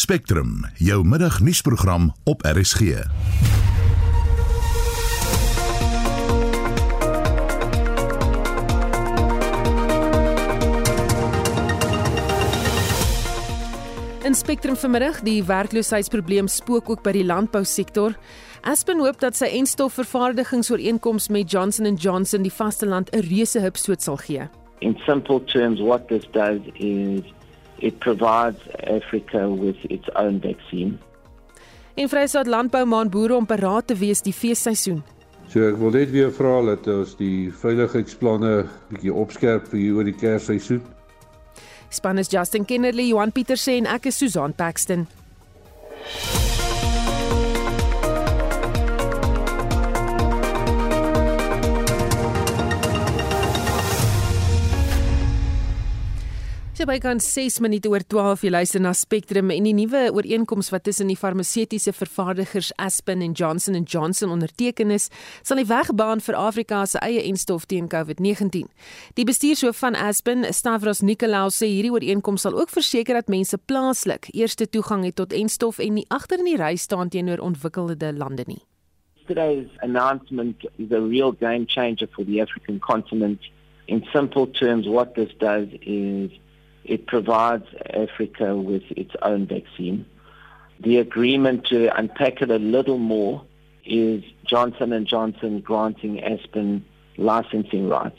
Spectrum, jou middagnuusprogram op RSG. In Spectrum vanmiddag, die werkloosheidsprobleem spook ook by die landbousektor. Aspen hoop dat sy enstofvervaardigingsooreenkoms met Johnson & Johnson die vasteland 'n reuse hupstoot sal gee. In simple terms, what this does is it provides Africa with its own vaccine. En Vryheid Landbou maan boere om paraat te wees die feesseisoen. So ek wil net weer vra dat ons die veiligheidsplanne bietjie opskerp vir hier oor die Kersseisoen. Span is Justin Kennerly, Johan Pieterse en ek is Susan Paxton. So by kan 6 minute oor 12 jy luister na Spectrum en die nuwe ooreenkoms wat tussen die farmaseutiese vervaardigers Aspen en Johnson & Johnson onderteken is, sal die weg baan vir Afrika se eie enstof teen COVID-19. Die bestuurshoof van Aspen, Stavros Nikolaou, sê hierdie ooreenkoms sal ook verseker dat mense plaaslik eerste toegang het tot enstof en nie agter in die ry staan teenoor ontwikkelde lande nie. Today's announcement is a real game changer for the African continent. In simple terms, what this does is it provides Africa with its own vaccine. The agreement to unpack it a little more is Johnson and Johnson granting Aspen licensing rights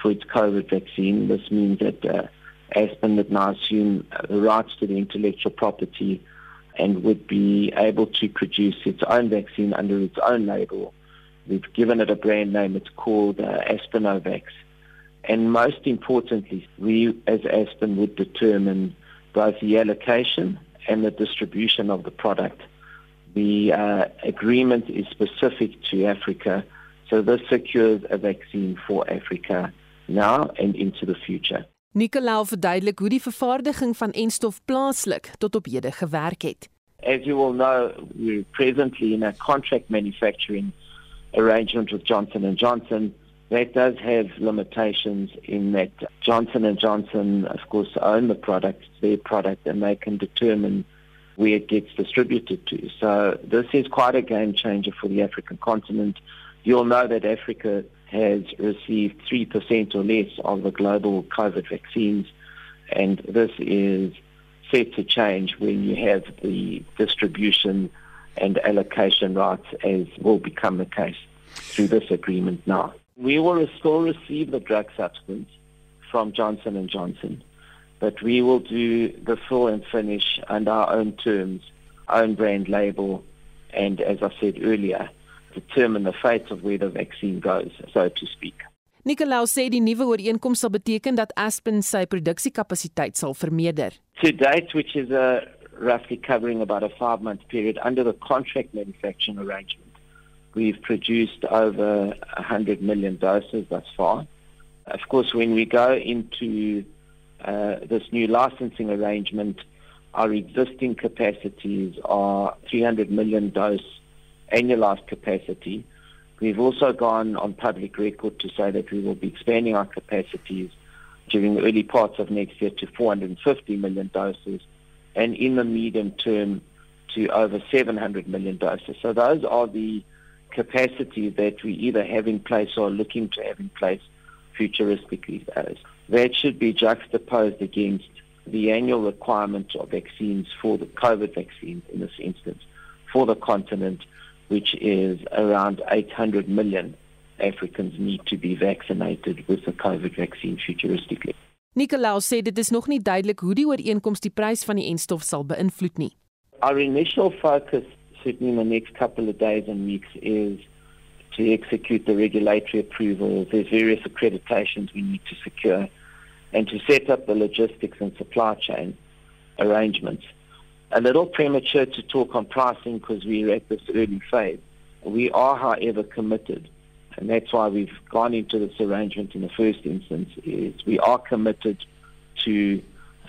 for its COVID vaccine. This means that uh, Aspen would now assume the rights to the intellectual property and would be able to produce its own vaccine under its own label. We've given it a brand name. It's called uh. And most importantly, we as Aspen would determine both the allocation and the distribution of the product. The uh, agreement is specific to Africa, so this secures a vaccine for Africa now and into the future. Nicolau verduidelik hoe die vervaardiging van enstof plaaslik tot op hede gewerk het. As you will know, we're presently in a contract manufacturing arrangement with Johnson and Johnson that does have limitations in that Johnson and Johnson, of course, own the product, their product, and they can determine where it gets distributed to. So this is quite a game changer for the African continent. You'll know that Africa has received 3% or less of the global COVID vaccines, and this is set to change when you have the distribution and allocation rights as will become the case through this agreement now. We will still receive the drug substance from Johnson and Johnson, but we will do the fill and finish under our own terms, own brand label, and as I said earlier, determine the fate of where the vaccine goes, so to speak. Nicolau sê die nuwe ooreenkoms sal beteken dat Aspen sy produksiekapasiteit sal vermeerder. To date, which is a roughly covering about a five month period under the contract manufacturing arrangement, We've produced over 100 million doses thus far. Of course, when we go into uh, this new licensing arrangement, our existing capacities are 300 million dose annualized capacity. We've also gone on public record to say that we will be expanding our capacities during the early parts of next year to 450 million doses and in the medium term to over 700 million doses. So those are the capacity that we either have in place or are looking to have in place futuristically. That should be juxtaposed against the annual requirement of vaccines for the COVID vaccines in this instance for the continent, which is around 800 million Africans need to be vaccinated with the COVID vaccine futuristically. Nicolau sê dit is nog nie duidelik hoe die ooreenkoms die prys van die enstof sal beïnvloed nie. Our initial focus certainly in the next couple of days and weeks is to execute the regulatory approvals. There's various accreditations we need to secure and to set up the logistics and supply chain arrangements. A little premature to talk on pricing because we're at this early phase. We are, however, committed, and that's why we've gone into this arrangement in the first instance, is we are committed to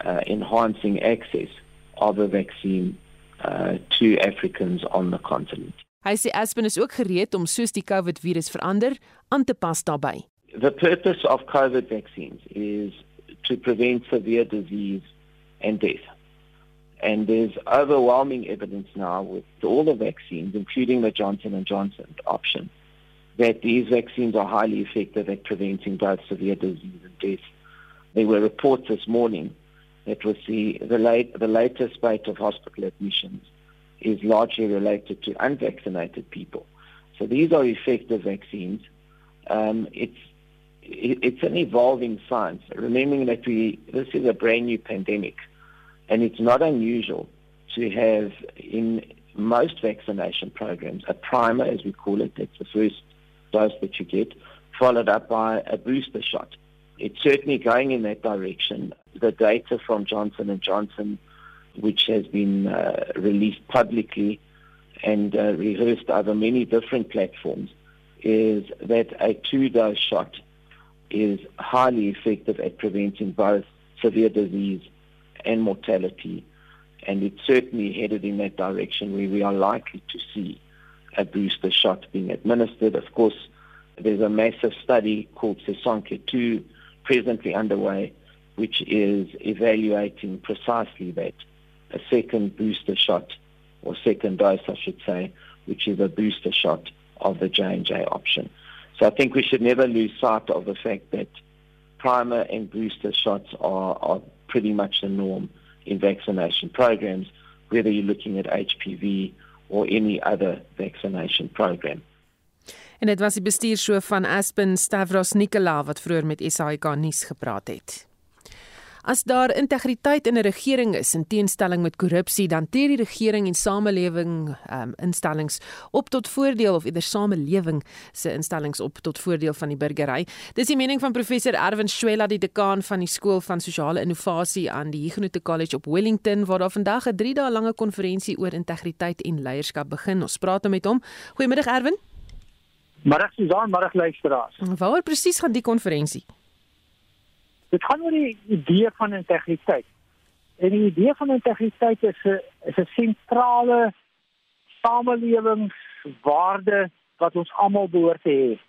uh, enhancing access of a vaccine uh, to Africans on the continent. Hy sê Aspen is ook gereed om soos die COVID virus verander aan te pas daarbey. The purpose of COVID vaccines is to prevent severe disease and death. And there's overwhelming evidence now with all the vaccines, including the Johnson and Johnson option, that these vaccines are highly effective at preventing both severe disease and death. There were reports this morning that was the the, late, the latest spate of hospital admissions is largely related to unvaccinated people. So these are effective vaccines. Um, it's it's an evolving science. Remembering that we this is a brand new pandemic, and it's not unusual to have in most vaccination programs a primer, as we call it. That's the first dose that you get, followed up by a booster shot. It's certainly going in that direction. The data from Johnson and Johnson, which has been uh, released publicly and uh, rehearsed over many different platforms, is that a two-dose shot is highly effective at preventing both severe disease and mortality. And it's certainly headed in that direction where we are likely to see a booster shot being administered. Of course, there's a massive study called Sesonke 2 presently underway, which is evaluating precisely that, a second booster shot, or second dose, I should say, which is a booster shot of the J&J option. So I think we should never lose sight of the fact that primer and booster shots are, are pretty much the norm in vaccination programs, whether you're looking at HPV or any other vaccination program. En dit was die bestuurshoof van Aspen Stavros Nikola wat vroeër met SAK nuus gepraat het. As daar integriteit in 'n regering is in teenstelling met korrupsie, dan tree die regering en samelewing um, instellings op tot voordeel of eerder samelewing se instellings op tot voordeel van die burgery. Dis die mening van professor Erwin Schwella, die dekaan van die skool van sosiale innovasie aan die Huguenot College op Wellington, waar daar vandag 'n 3 dae lange konferensie oor integriteit en leierskap begin. Ons praat nou met hom. Goeiemiddag Erwin. Middag Susan, middag luisteraars. Waaroor presies gaan die konferensie? Dit gaan oor die idee van integriteit. En die idee van integriteit is 'n is 'n sentrale samelewingswaarde wat ons almal behoort te hê.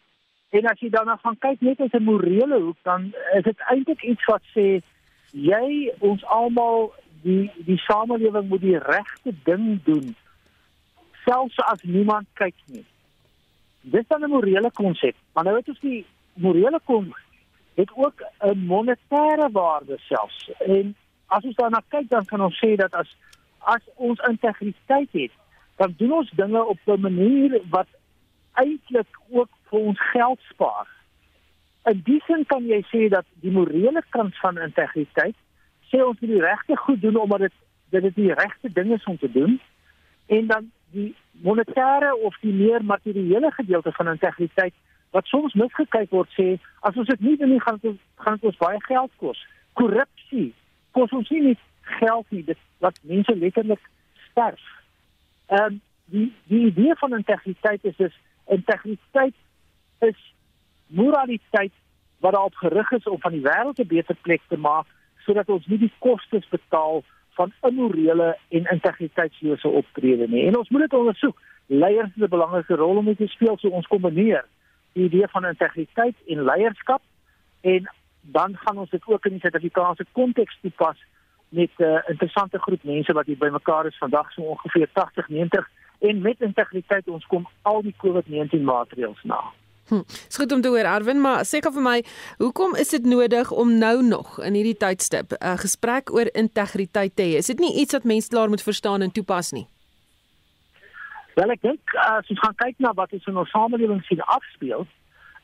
En as jy dan nou gaan kyk net uit 'n morele hoek, dan is dit eintlik iets wat sê jy ons almal die die samelewing moet die regte ding doen selfs as niemand kyk nie. Dis dan 'n morele konsep, maar nou het ons die morele konsep het ook 'n monetêre waarde selfs. En as ons daarna kyk, dan kan ons sê dat as as ons integriteit het, dan doen ons dinge op 'n manier wat eintlik ook vir ons geld spaar. In die sin kan jy sê dat die morele kant van integriteit sê ons moet die regte goed doen omdat dit dit is die regte ding is om te doen en dan die monetêre of die meer materiële gedeelte van integriteit wat soms misgekyk word sê as ons dit nie doen nie gaan dit gaan dit ons baie geld kos. Korrupsie kos ons nie geld nie, dit wat mense letterlik sterf. Ehm die die idee van integriteit is is integriteit is moraliteit wat daarop gerig is om van die wêreld 'n beter plek te maak sodat ons nie die kostes betaal van immorele en integriteitslose optrede nie. En ons moet dit ondersoek. Leiers het 'n belangrike rol om te speel so ons kombineer die idee van integriteit en leierskap en dan gaan ons dit ook in die Suid-Afrikaanse konteks toepas met 'n uh, interessante groep mense wat hier bymekaar is vandag so ongeveer 80 90 en met integriteit ons kom al die COVID-19 maatreëls na. Hm. Skoot om te hoor Arwin, maar sê gou vir my, hoekom is dit nodig om nou nog in hierdie tydstip 'n uh, gesprek oor integriteit te hê? Is dit nie iets wat mense klaar moet verstaan en toepas nie? Wel ek dink as ons gaan kyk na wat ons in ons samelewing sien afspeel,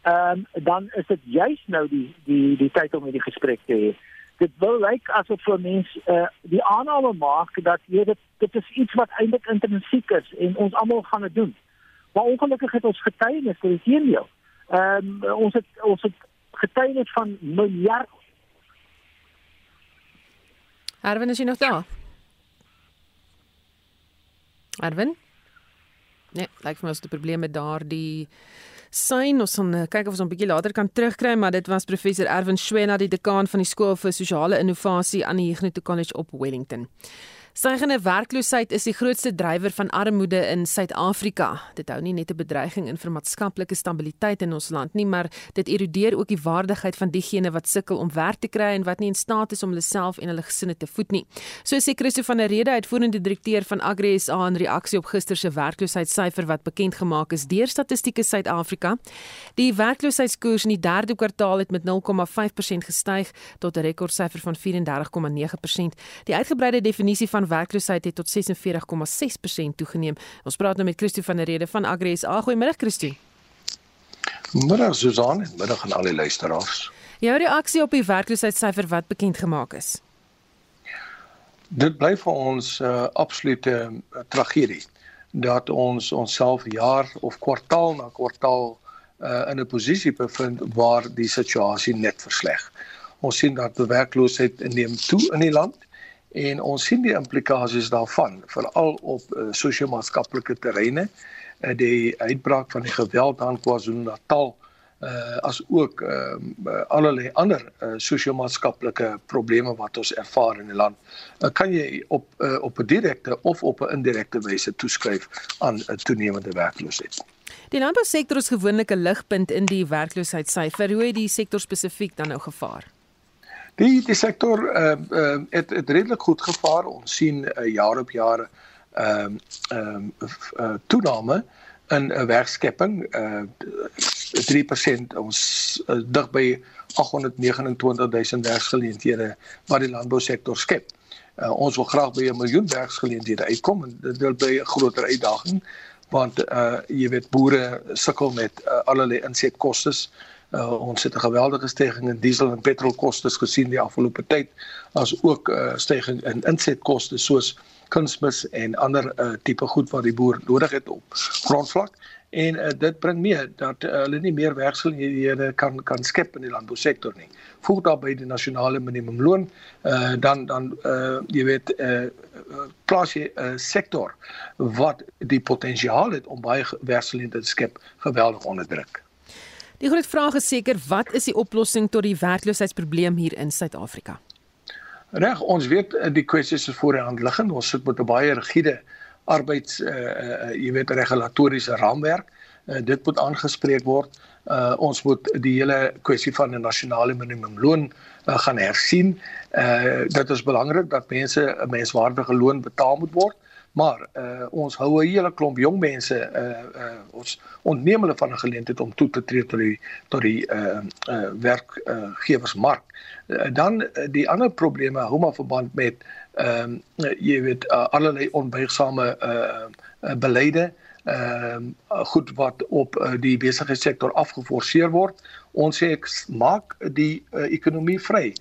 ehm um, dan is dit juis nou die die die tyd om hierdie gesprek te hê. Dit wil lyk asof vir mense uh, die aanname maak dat jy dit dit is iets wat eintlik intrinsiek is en ons almal gaan dit doen. Maar ongelukkig het ons getuienis vir die teendeel. Ehm um, ons het ons het getuienis van miljard Arwen is jy nog daar? Arwen? Nee, lyk vir my ons het 'n probleem met daardie syn. Ons gaan uh, kyk of ons 'n bietjie later kan terugkry, maar dit was professor Erwin Schwena, die dekaan van die skool vir sosiale innovasie aan die Huguenot College op Wellington. Stygende werkloosheid is die grootste drywer van armoede in Suid-Afrika. Dit hou nie net 'n bedreiging in vir maatskaplike stabiliteit in ons land nie, maar dit erodeer ook die waardigheid van diegene wat sukkel om werk te kry en wat nie in staat is om hulle self en hulle gesinne te voed nie. So sê Christo van der Rede, uitvoerende direkteur van Agri SA in reaksie op gister se werkloosheidssyfer wat bekend gemaak is deur Statistiek Suid-Afrika. Die werkloosheidskoers in die derde kwartaal het met 0,5% gestyg tot 'n rekordsyfer van 34,9%. Die uitgebreide definisie van werkloosheid het tot 46,6% toegeneem. Ons praat nou met Christo van der Rede van Agri SA. Goeiemiddag Christo. Middag Susan, middag aan al die luisteraars. Jou reaksie op die werkloosheidssyfer wat bekend gemaak is. Dit bly vir ons 'n uh, absolute uh, tragedie dat ons onsself jaar of kwartaal na kwartaal uh, in 'n posisie bevind waar die situasie net versleg. Ons sien dat werkloosheid neem toe in die land en ons sien die implikasies daarvan veral op uh, sosio-maatskaplike terreine. Uh, die uitbraak van die geweld aan KwaZulu-Natal uh as ook uh, allerlei ander uh, sosio-maatskaplike probleme wat ons ervaar in die land. Uh, kan jy op uh, op 'n direkte of op 'n indirekte wyse toeskryf aan 'n toenemende werkloosheid. Die landbousektor is gewoonlik 'n ligpunt in die werkloosheidssyfer. Hoe het die sektor spesifiek dan nou gevaar? Die die sektor ehm uh, uh, het het redelik goed gevaar. Ons sien uh, jaar op jaar ehm uh, ehm uh, uh, toename in 'n uh, werkskepping uh 3% ons uh, dig by 829000 werksgeleenthede wat die landbousektor skep. Uh, ons wil graag by 'n miljoen werksgeleenthede uitkom en dit wil by 'n groter uitdaging want uh jy weet boere sukkel met uh, allerlei insetkoste. Ons het 'n geweldige stygings in diesel en petrolkoste gesien die afgelope tyd as ook 'n uh, stygings in insetkoste soos kunsmis en ander uh, tipe goed wat die boer nodig het op grondvlak en uh, dit bring mee dat uh, hulle nie meer werksgeleenthede kan kan skep in die landbousektor nie. Voeg daarby die nasionale minimumloon, uh, dan dan uh, jy weet uh, plaas 'n uh, sektor wat die potensiaal het om baie werksgeleenthede te skep geweldig onderdruk. Die groot vraag is seker wat is die oplossing tot die werkloosheidsprobleem hier in Suid-Afrika? Reg, ons weet die kwessies is voor die hand liggend. Ons sit met 'n baie rigiede arbeids uh, uh jy weet regulatoriese raamwerk. Uh, dit moet aangespreek word. Uh ons moet die hele kwessie van 'n nasionale minimumloon uh, gaan hersien. Uh dit is belangrik dat mense 'n menswaardige loon betaal moet word. Maar uh ons hou 'n hele klomp jong mense uh uh ons ontneem hulle van 'n geleentheid om toe te tree tot die tot die uh uh werkgewersmark. Uh, dan uh, die ander probleme hou maar verband met ehm um, jy weet uh, allerlei onbuigsame uh, uh beleide ehm uh, goed wat op uh, die besigheidssektor afgeforceer word. Ons sê ek maak die uh, ekonomie vry.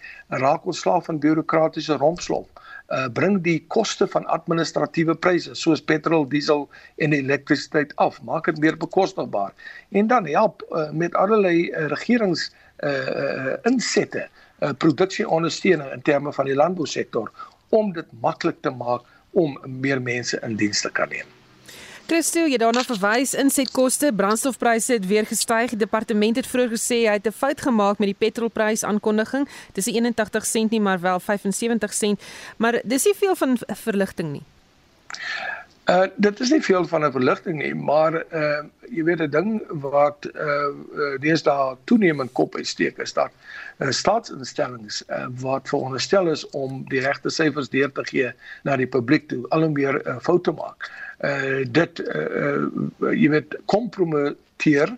Raak ons slaaf van bureaukratiese rompslomp. Uh, bring die koste van administratiewe pryse soos petrol, diesel en elektrisiteit af. Maak dit meer bekostigbaar. En dan help uh, met allerlei uh, regerings uh, uh insette uh, produksie-ondersteuning in terme van die landbousektor om dit maklik te maak om meer mense in diens te kan neem. Christo, jy daarna verwys insetkoste, brandstofpryse het weer gestyg. Die departement het vroeër gesê hy het 'n fout gemaak met die petrolprys aankondiging. Dis nie 81 sent nie, maar wel 75 sent. Maar dis nie veel van verligting nie. Uh dit is nie veel van 'n verligting nie, maar uh jy weet 'n ding wat uh, uh deesdae toenemend kop uitsteek is dat uh, staatsinstellings uh, wat veronderstel is om die regte syfers deur te gee na die publiek toe al hoe meer uh, foute maak. Dit uh, uh jy weet kompromiteer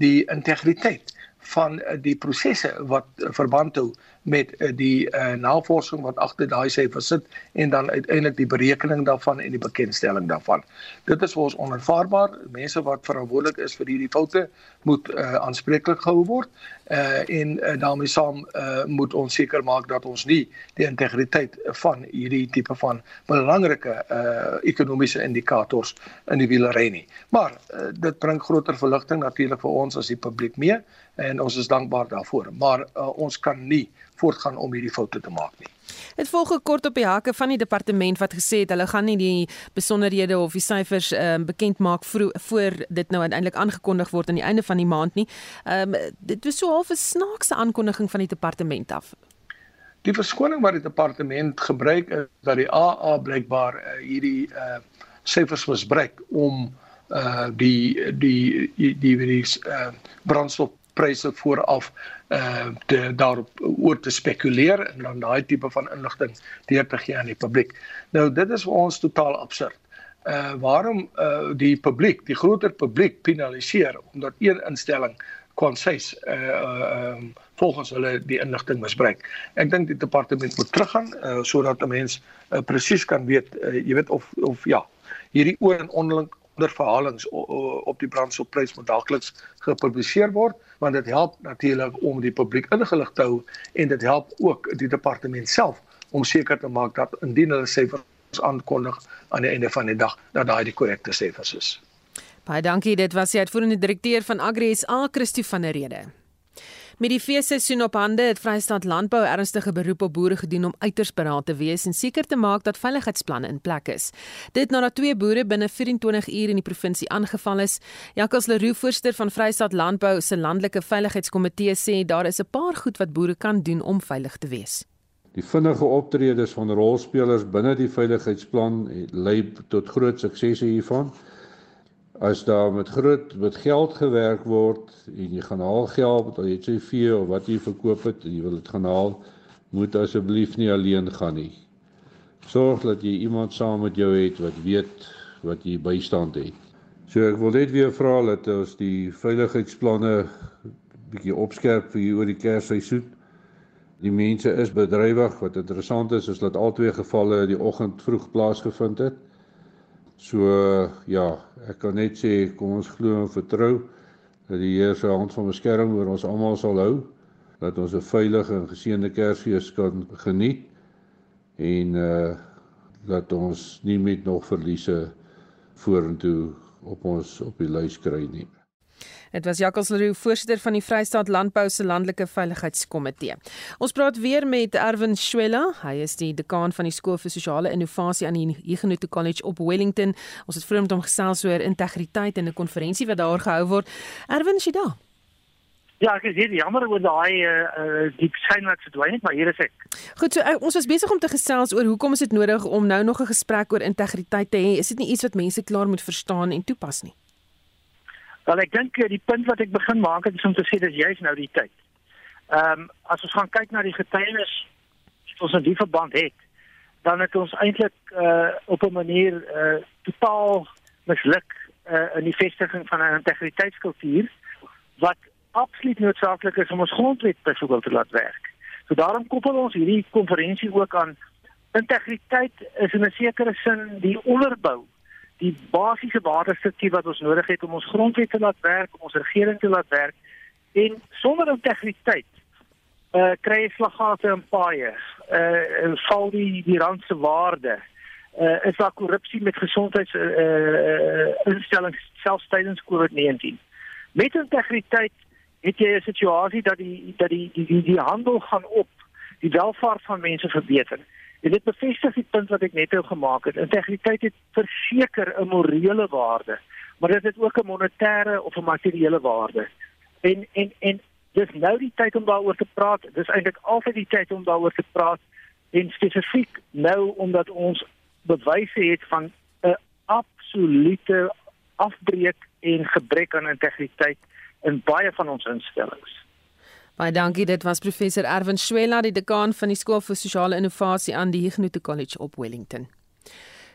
die integriteit van uh, die prosesse wat uh, verband hou met uh, die uh, navorsing wat agter daai syfers sit en dan uiteindelik die berekening daarvan en die bekendstelling daarvan. Dit is vir ons onaanvaarbaar. Mense wat verantwoordelik is vir hierdie foute moet uh, aanspreeklik gehou word. Uh, en uh, daarmee saam uh, moet ons seker maak dat ons nie die integriteit van hierdie tipe van belangrike uh, ekonomiese indikators in die wiele ry nie. Maar uh, dit bring groter verligting natuurlik vir ons as die publiek mee en ons is dankbaar daarvoor. Maar uh, ons kan nie voortgaan om hierdie foute te maak nie. Dit volg kort op die hakke van die departement wat gesê het hulle gaan nie die besonderhede of die syfers ehm um, bekend maak voor, voor dit nou uiteindelik aangekondig word aan die einde van die maand nie. Ehm um, dit was so half 'n snaakse aankondiging van die departement af. Die verskoning wat die departement gebruik is dat die AA blykbaar uh, hierdie uh syfers misbruik om uh die die die die, die uh brandstofpryse vooraf uh te daarop oor te spekuleer en dan daai tipe van inligting deur te gee aan die publiek. Nou dit is vir ons totaal absurd. Uh waarom uh die publiek, die groter publiek penaliseer omdat een instelling konseis uh um volgens hulle die inligting misbruik. Ek dink die departement moet teruggaan uh sodat 'n mens uh, presies kan weet uh, jy weet of of ja, hierdie oor en onderling onderverhalings op die brandstofprys moet daagliks gepubliseer word want dit help natuurlik om die publiek ingelig te hou en dit help ook die departement self om seker te maak dat indien hulle syfers aankondig aan die einde van die dag dat daai die korrekte syfers is. Baie dankie, dit was die uitvoerende direkteur van Agri SA, Christo van der Rede. Met die feesseisoen op hande het Vrystaat Landbou ernstige beroep op boere gedoen om uiters beraad te wees en seker te maak dat veiligheidsplanne in plek is. Dit nadat twee boere binne 24 uur in die provinsie aangeval is. Jacques Leroux, voorsteur van Vrystaat Landbou se landelike veiligheidskomitee sê daar is 'n paar goed wat boere kan doen om veilig te wees. Die vinnige optredes van rolspelers binne die veiligheidsplan lei tot groot suksese hiervan as daar met groot met geld gewerk word en jy gaan haal geld of jy sê vee of wat jy verkoop het en jy wil dit gaan haal moet asseblief nie alleen gaan nie. Sorg dat jy iemand saam met jou het wat weet wat jy bystand het. So ek wil net weer vra dat ons die veiligheidsplanne bietjie opskerp vir hier oor die kersseisoen die mense is bedrywig. Wat interessant is is dat albei gevalle die oggend vroeg plaasgevind het. So ja, ek kan net sê kom ons glo en vertrou dat die Here se hand van beskerming oor ons almal sal hou, dat ons 'n veilige en geseënde Kersfees kan geniet en uh dat ons nie met nog verliese vorentoe op ons op die lys kry nie. Dit was Jacques Leroux, voorsitter van die Vrystaat Landbou se Landelike Veiligheidskomitee. Ons praat weer met Erwin Schwella. Hy is die dekaan van die Skool vir Sosiale Innovasie aan die Huguenot College op Wellington. Ons het vroeër met hom gesels oor integriteit in 'n konferensie wat daar gehou word. Erwin, is jy daar? Ja, ek is hier. Jammer oor daai uh uh die skyn wat verdwyn het, maar hier is ek. Goed, so uh, ons was besig om te gesels oor hoekom is dit nodig om nou nog 'n gesprek oor integriteit te hê? Is dit nie iets wat mense klaar moet verstaan en toepas nie? Wel ek dink eh, die punt wat ek begin maak is om te sê dis juist nou die tyd. Ehm um, as ons gaan kyk na die getuienis wat ons in die verband het, dan het ons eintlik uh op 'n manier uh totaal misluk uh in die vestiging van 'n integriteitskultuur wat absoluut noodsaaklik is om ons grondwet byvoorbeeld te laat werk. So daarom koppel ons hierdie konferensie ook aan integriteit is in 'n sekere sin die onderbou die basiese waterstruktuur wat ons nodig het om ons grondwet te laat werk, om ons regering te laat werk en sonder integriteit uh kry jy slaggate en paaie. Uh val die die rand se waarde. Uh is daar korrupsie met gesondheids uh, instellings selfs tydens COVID-19. Met integriteit het jy 'n situasie dat die dat die die die, die handel gaan op, die welvaart van mense verbeter. En dit bevestig die punt wat ek net nou gemaak het. Integriteit het verseker 'n morele waarde, maar dit het ook 'n monetêre of 'n materiële waarde. En en en dis nou die tyd om daaroor te praat. Dis eintlik altyd die tyd om daaroor te praat en spesifiek nou omdat ons bewyse het van 'n absolute afbreek en gebrek aan integriteit in baie van ons instellings. Baie dankie. Dit was professor Erwin Swela, die dekaan van die Skool vir Sosiale Innovasie aan die Huguenot College op Wellington.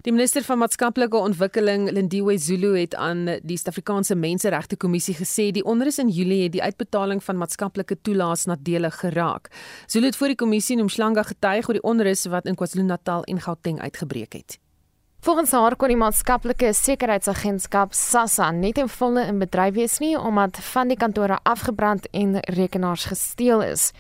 Die minister van maatskaplike ontwikkeling, Lindiwe Zulu, het aan die Suid-Afrikaanse Menseregte Kommissie gesê die onrus in Julie het die uitbetaling van maatskaplike toelaas nadelig geraak. Zulu het voor die kommissie in Umhlanga getuig oor die onrus wat in KwaZulu-Natal en Gauteng uitgebreek het. Volgens haar kon die maatskaplike sekuriteitsagentskap SASSA net in volle in bedryf wees nie omdat van die kantore afgebrand en rekenaars gesteel is.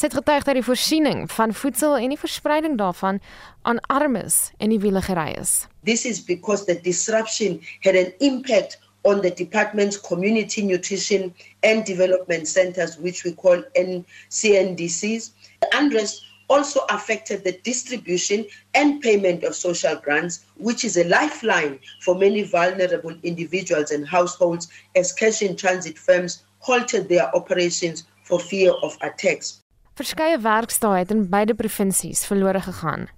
Sy het getuig dat die voorsiening van voedsel en die verspreiding daarvan aan armes en die wieligery is. This is because the disruption had an impact on the department's community nutrition and development centers which we call NCNDCs. The unrest also affected the distribution and payment of social grants, which is a lifeline for many vulnerable individuals and households as cash in transit firms halted their operations for fear of attacks. Verskeie werkstae het in beide provinsies verlore gegaan.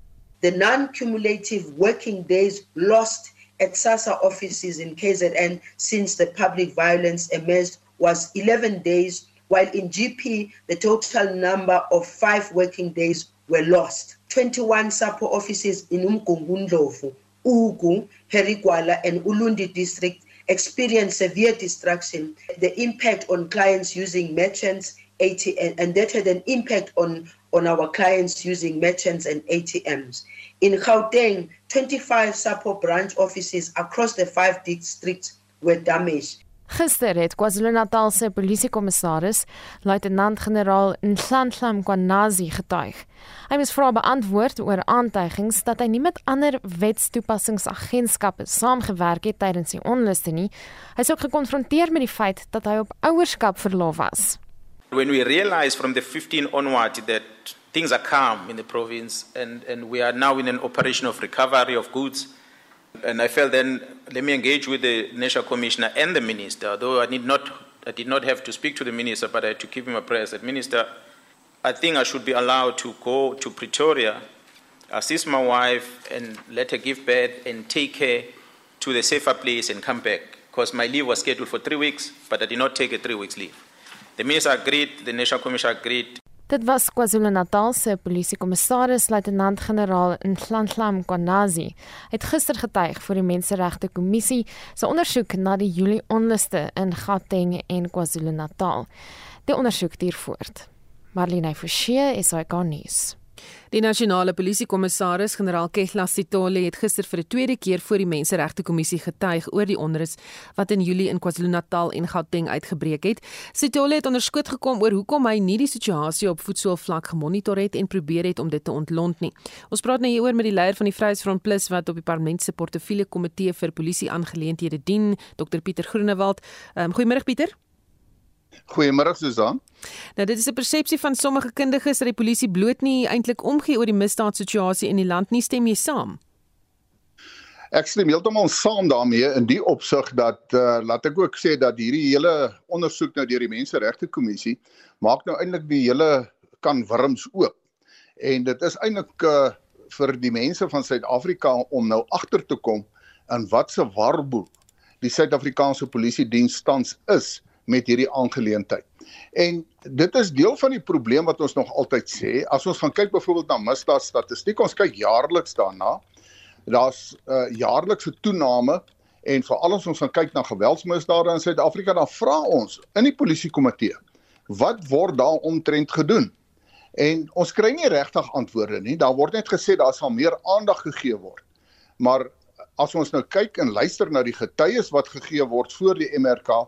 The non-cumulative working days lost at SASA offices in KZN since the public violence emerged was 11 days, while in GP, the total number of five working days were lost. 21 SAPO offices in Umgungundlovu, Ugu, Herigwala, and Ulundi district experienced severe destruction. The impact on clients using merchants, ATM, and that had an impact on, on our clients using merchants and ATMs. In Gauteng, 25 SAPO branch offices across the five districts were damaged. Gister het KwaZulu-Natal se polisiekommissaris, luitenant-generaal Nhlanhla Mkwanazi getuig. Hy moes vra beantwoord oor aantuigings dat hy nie met ander wetstoepassingsagentskappe saamgewerk het tydens die onluste nie. Hy is ook gekonfronteer met die feit dat hy op ouerskap verlof was. When we realize from the 15 onward that things are calm in the province and and we are now in an operation of recovery of goods And I felt then let me engage with the national commissioner and the minister, though I need not I did not have to speak to the minister, but I had to keep him abreast. That minister, I think I should be allowed to go to Pretoria, assist my wife, and let her give birth and take her to the safer place and come back. Because my leave was scheduled for three weeks, but I did not take a three weeks leave. The minister agreed, the national commissioner agreed, Dit was KwaZulu-Natal se polisiekommissaris luitenant-generaal Nhlanhla Mkwanazi het gister getuig voor die Menseregte Kommissie se ondersoek na die Julie onluste in Gauteng en KwaZulu-Natal. Die ondersoek duur voort. Marlene Forsie is hy gaan nuus. Die nasionale polisiekommissaris, generaal Kehla Sitole, het gister vir 'n tweede keer voor die Menseregte Kommissie getuig oor die onrus wat in Julie in KwaZulu-Natal en Gauteng uitgebreek het. Sitole het onderskoot gekom oor hoekom hy nie die situasie op voetsoolvlak gemonitor het en probeer het om dit te ontlont nie. Ons praat nou hieroor met die leier van die Vryheidsfront Plus wat op die parlement se portefeulje komitee vir polisie aangeleenthede dien, Dr Pieter Groenewald. Um, Goeiemôre Pieter. Goeiemôre Susan. Nou dit is 'n persepsie van sommige kundiges dat die polisie bloot nie eintlik omgee oor die misdaadsituasie in die land nie, stem jy saam? Ek stem heeltemal saam daarmee in die opsig dat uh, laat ek ook sê dat hierdie hele ondersoek nou deur die Menseregte Kommissie maak nou eintlik die hele kan wurms oop. En dit is eintlik uh, vir die mense van Suid-Afrika om nou agter te kom in wat se warboel die Suid-Afrikaanse polisie diens tans is met hierdie aangeleentheid. En dit is deel van die probleem wat ons nog altyd sê. As ons gaan kyk byvoorbeeld na misdaadstatistiek, ons kyk jaarliks daarna. Daar's 'n uh, jaarlikse toename en veral as ons gaan kyk na geweldsmisdade in Suid-Afrika, dan vra ons in die polisiekomitee, wat word daar omtrent gedoen? En ons kry nie regtig antwoorde nie. Daar word net gesê daar sal meer aandag gegee word. Maar as ons nou kyk en luister na die getuies wat gegee word voor die MRK,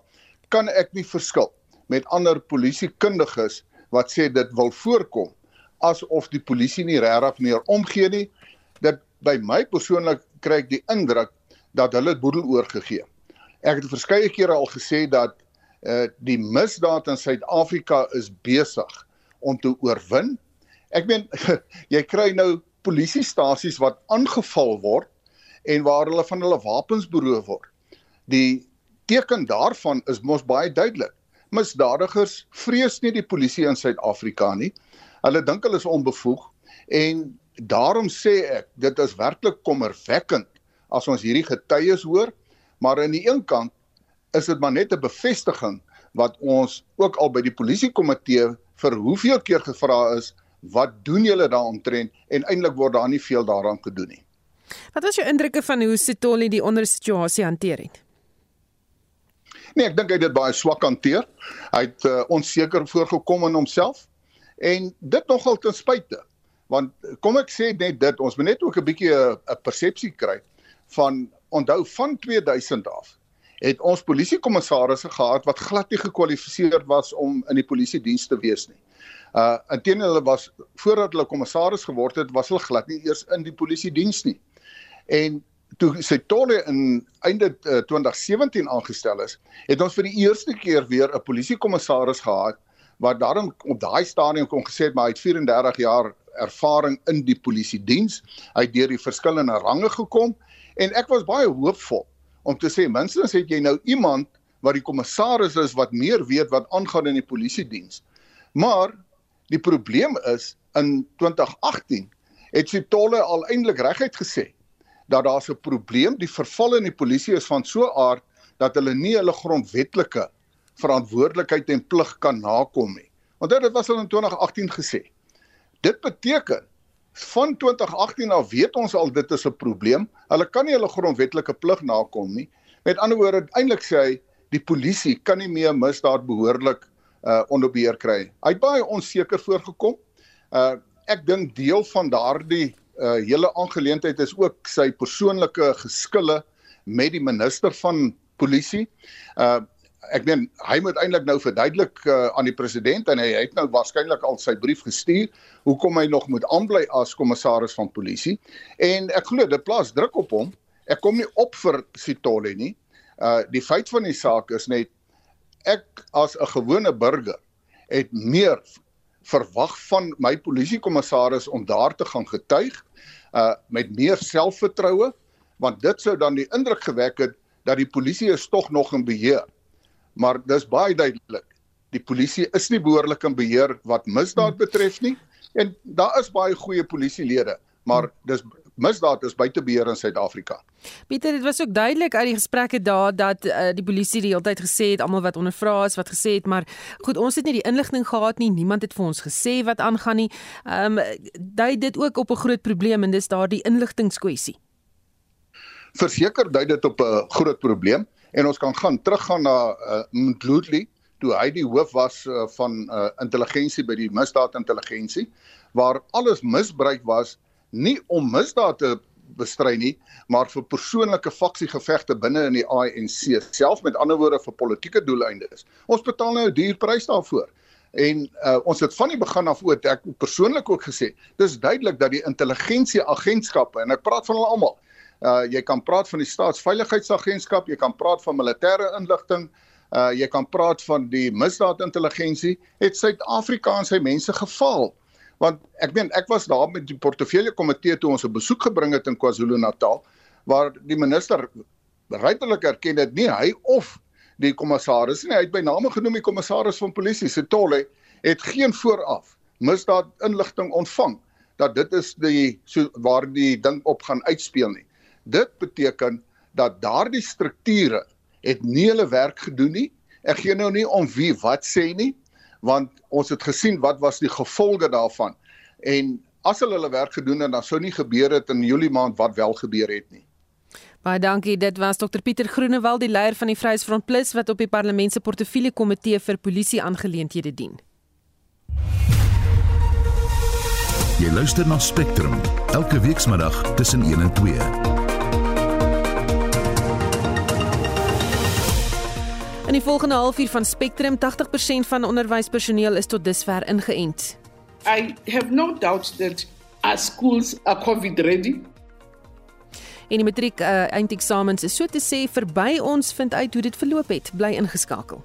kan ek nie verskil met ander polisiekundiges wat sê dit wil voorkom asof die polisie nie regtig meer omgee nie. Dit by my persoonlik kry ek die indruk dat hulle boedel oorgegee. Ek het verskeie kere al gesê dat uh die misdaad in Suid-Afrika is besig om te oorwin. Ek meen jy kry nou polisiestasies wat aangeval word en waar hulle van hulle wapens beroof word. Die teken daarvan is mos baie duidelik. Misdadigers vrees nie die polisie in Suid-Afrika nie. Hulle dink hulle is onbevoeg en daarom sê ek dit is werklik kommerwekkend as ons hierdie getuies hoor, maar aan die een kant is dit maar net 'n bevestiging wat ons ook al by die polisiekomitee vir hoeveel keer gevra is, wat doen julle daaromtrent en eintlik word daar nie veel daaraan gedoen nie. Wat was jou indrukke van hoe Sitoli die ondersituasie hanteer het? Nee, ek dink hy het dit baie swak hanteer. Hy het uh, onseker voorgekom in homself en dit nogal ten spyte. Want kom ek sê net dit, ons moet net ook 'n bietjie 'n persepsie kry van onthou van 2000 af het ons polisiekommissarisse gehad wat glad nie gekwalifiseer was om in die polisie diens te wees nie. Uh inteendeel hulle was voordat hulle kommissaris geword het, was hulle glad nie eers in die polisie diens nie. En toe sy tolle in einde uh, 2017 aangestel is, het ons vir die eerste keer weer 'n polisiekommissaris gehad wat daarom op daai stadium kon gesê het maar hy het 34 jaar ervaring in die polisie diens. Hy het deur die verskillende range gekom en ek was baie hoopvol om te sê minstens het jy nou iemand wat die kommissaris is wat meer weet wat aangaan in die polisie diens. Maar Die probleem is in 2018 het Sitolle al eintlik reguit gesê dat daar 'n probleem, die verval in die polisie is van so aard dat hulle nie hulle grondwetlike verantwoordelikheid en plig kan nakom nie. Want dit was al in 2018 gesê. Dit beteken van 2018 af weet ons al dit is 'n probleem. Hulle kan nie hulle grondwetlike plig nakom nie. Met ander woorde, eintlik sê hy die polisie kan nie meer misdaad behoorlik uh onder beheer kry. Hy het baie onseker voorgekom. Uh ek dink deel van daardie uh hele aangeleentheid is ook sy persoonlike geskille met die minister van polisie. Uh ek meen hy moet eintlik nou verduidelik uh, aan die president en hy het nou waarskynlik al sy brief gestuur hoekom hy nog moet aanbly as kommissaris van polisie en ek glo dit plaas druk op hom. Ek kom nie op vir Sitole nie. Uh die feit van die saak is net ek as 'n gewone burger het meer verwag van my polisiekommissaris om daar te gaan getuig uh met meer selfvertroue want dit sou dan die indruk gewek het dat die polisie is tog nog in beheer. Maar dis baie duidelik. Die polisie is nie behoorlik in beheer wat misdaad betref nie en daar is baie goeie polisielede, maar dis misdaad is buite beheer in Suid-Afrika. Pieter, dit was ook duidelik uit die gesprekke daar dat uh, die polisie die hele tyd gesê het almal wat ondervra is wat gesê het, maar goed, ons het nie die inligting gehad nie. Niemand het vir ons gesê wat aangaan nie. Ehm um, dui dit ook op 'n groot probleem en dis daardie inligtingskwessie. Verseker dui dit op 'n groot probleem en ons kan gaan teruggaan na uh, Mdluli toe hy die hoof was uh, van uh, intelligensie by die misdaadintelligensie waar alles misbruik was nie om misdaad te bestry nie, maar vir persoonlike faksiegevegte binne in die ANC, selfs met ander woorde vir politieke doeleindes. Ons betaal nou 'n duur prys daarvoor. En uh, ons het van die begin af ook ek persoonlik ook gesê, dis duidelik dat die intelligensie agentskappe en ek praat van hulle almal. Uh jy kan praat van die staatsveiligheidsagentskap, jy kan praat van militêre inligting, uh jy kan praat van die misdaadintelligensie, het Suid-Afrika en sy mense gefaal want ek meen ek was daar met die portefeulje komitee toe ons 'n besoek gebring het in KwaZulu-Natal waar die minister regtelik erken dit nie hy of die kommissaris nie hy het by name genoem die kommissaris van polisie Setolle het geen vooraf misdaad inligting ontvang dat dit is die so waar die ding op gaan uitspeel nie. Dit beteken dat daardie strukture het nie hulle werk gedoen nie. Ek gee nou nie om wie wat sê nie want ons het gesien wat was die gevolge daarvan en as hulle hulle werk gedoen het dan sou nie gebeur het in Julie maand wat wel gebeur het nie. Baie dankie. Dit was Dr Pieter Groenewald, die leier van die Vryheidsfront Plus wat op die Parlement se portefeulje komitee vir polisie aangeleenthede dien. Jy luister na Spectrum elke weekmiddag tussen 1 en 2. In die volgende halfuur van Spectrum 80% van onderwyspersoneel is tot dusver ingeënt. I have no doubt that our schools are COVID ready. En die matriek uh, eindeksamens is so te sê verby ons vind uit hoe dit verloop het. Bly ingeskakel.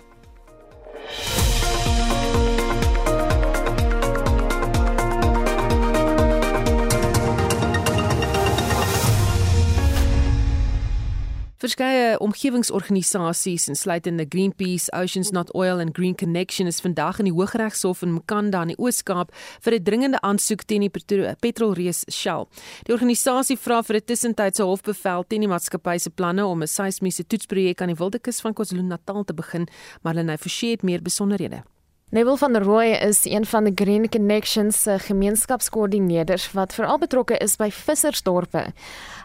Verskeie omgewingsorganisasies insluitende Greenpeace, Oceans Not Oil en Green Connection is vandag in die Hooggeregshof in Mkanda in die Oos-Kaap vir 'n dringende aansoek teen die petrolreus Shell. Die organisasie vra vir 'n tussentydse hofbevel teen die maatskappy se planne om 'n seismiese toetsprojek aan die Wildekus van KwaZulu-Natal te begin, maar hulle nou verseë het meer besonderhede. Neville van der Rooi is een van die Green Connections se gemeenskapskoördineerders wat veral betrokke is by vissersdorpe.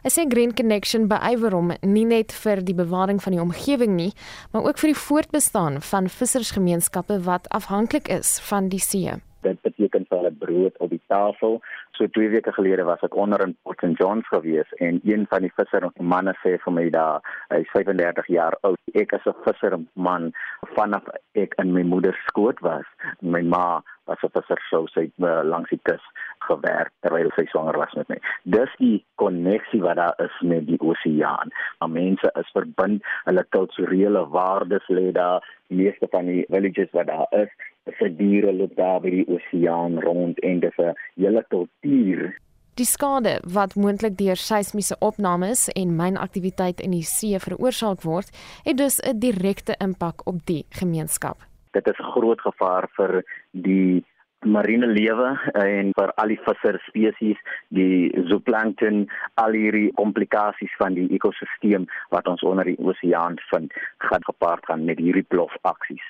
Hy sê Green Connection beywer hom nie net vir die bewaring van die omgewing nie, maar ook vir die voortbestaan van vissersgemeenskappe wat afhanklik is van die see. Dit beteken vir hulle brood op die tafel, So twee weke gelede was ek onder in Port St Johns gewees en een van die visser manne sê vir my daar, hy is 35 jaar oud. Ek as 'n visserman vanaf ek in my moeder skoot was. My ma was 'n visser so sy uh, langs die kus gewerk terwyl sy swanger was met my. Dis die koneksie wat daar is met die oseaan. Maar mense is verbind, hulle kulturele waardes lê daar. Die meeste van die villages wat daar is, vir diere loop daar by die oseaan rond en dis 'n hele kultuur. Die skade wat moontlik deur seismiese opnames en mynaktiwiteit in die see veroorsaak word, het dus 'n direkte impak op die gemeenskap. Dit is 'n groot gevaar vir die marine lewe en vir al die visser spesies, die zooplankton, al hierdie komplikasies van die ekosisteem wat ons onder die oseaan vind, gaan gepaard gaan met hierdie plofaksies.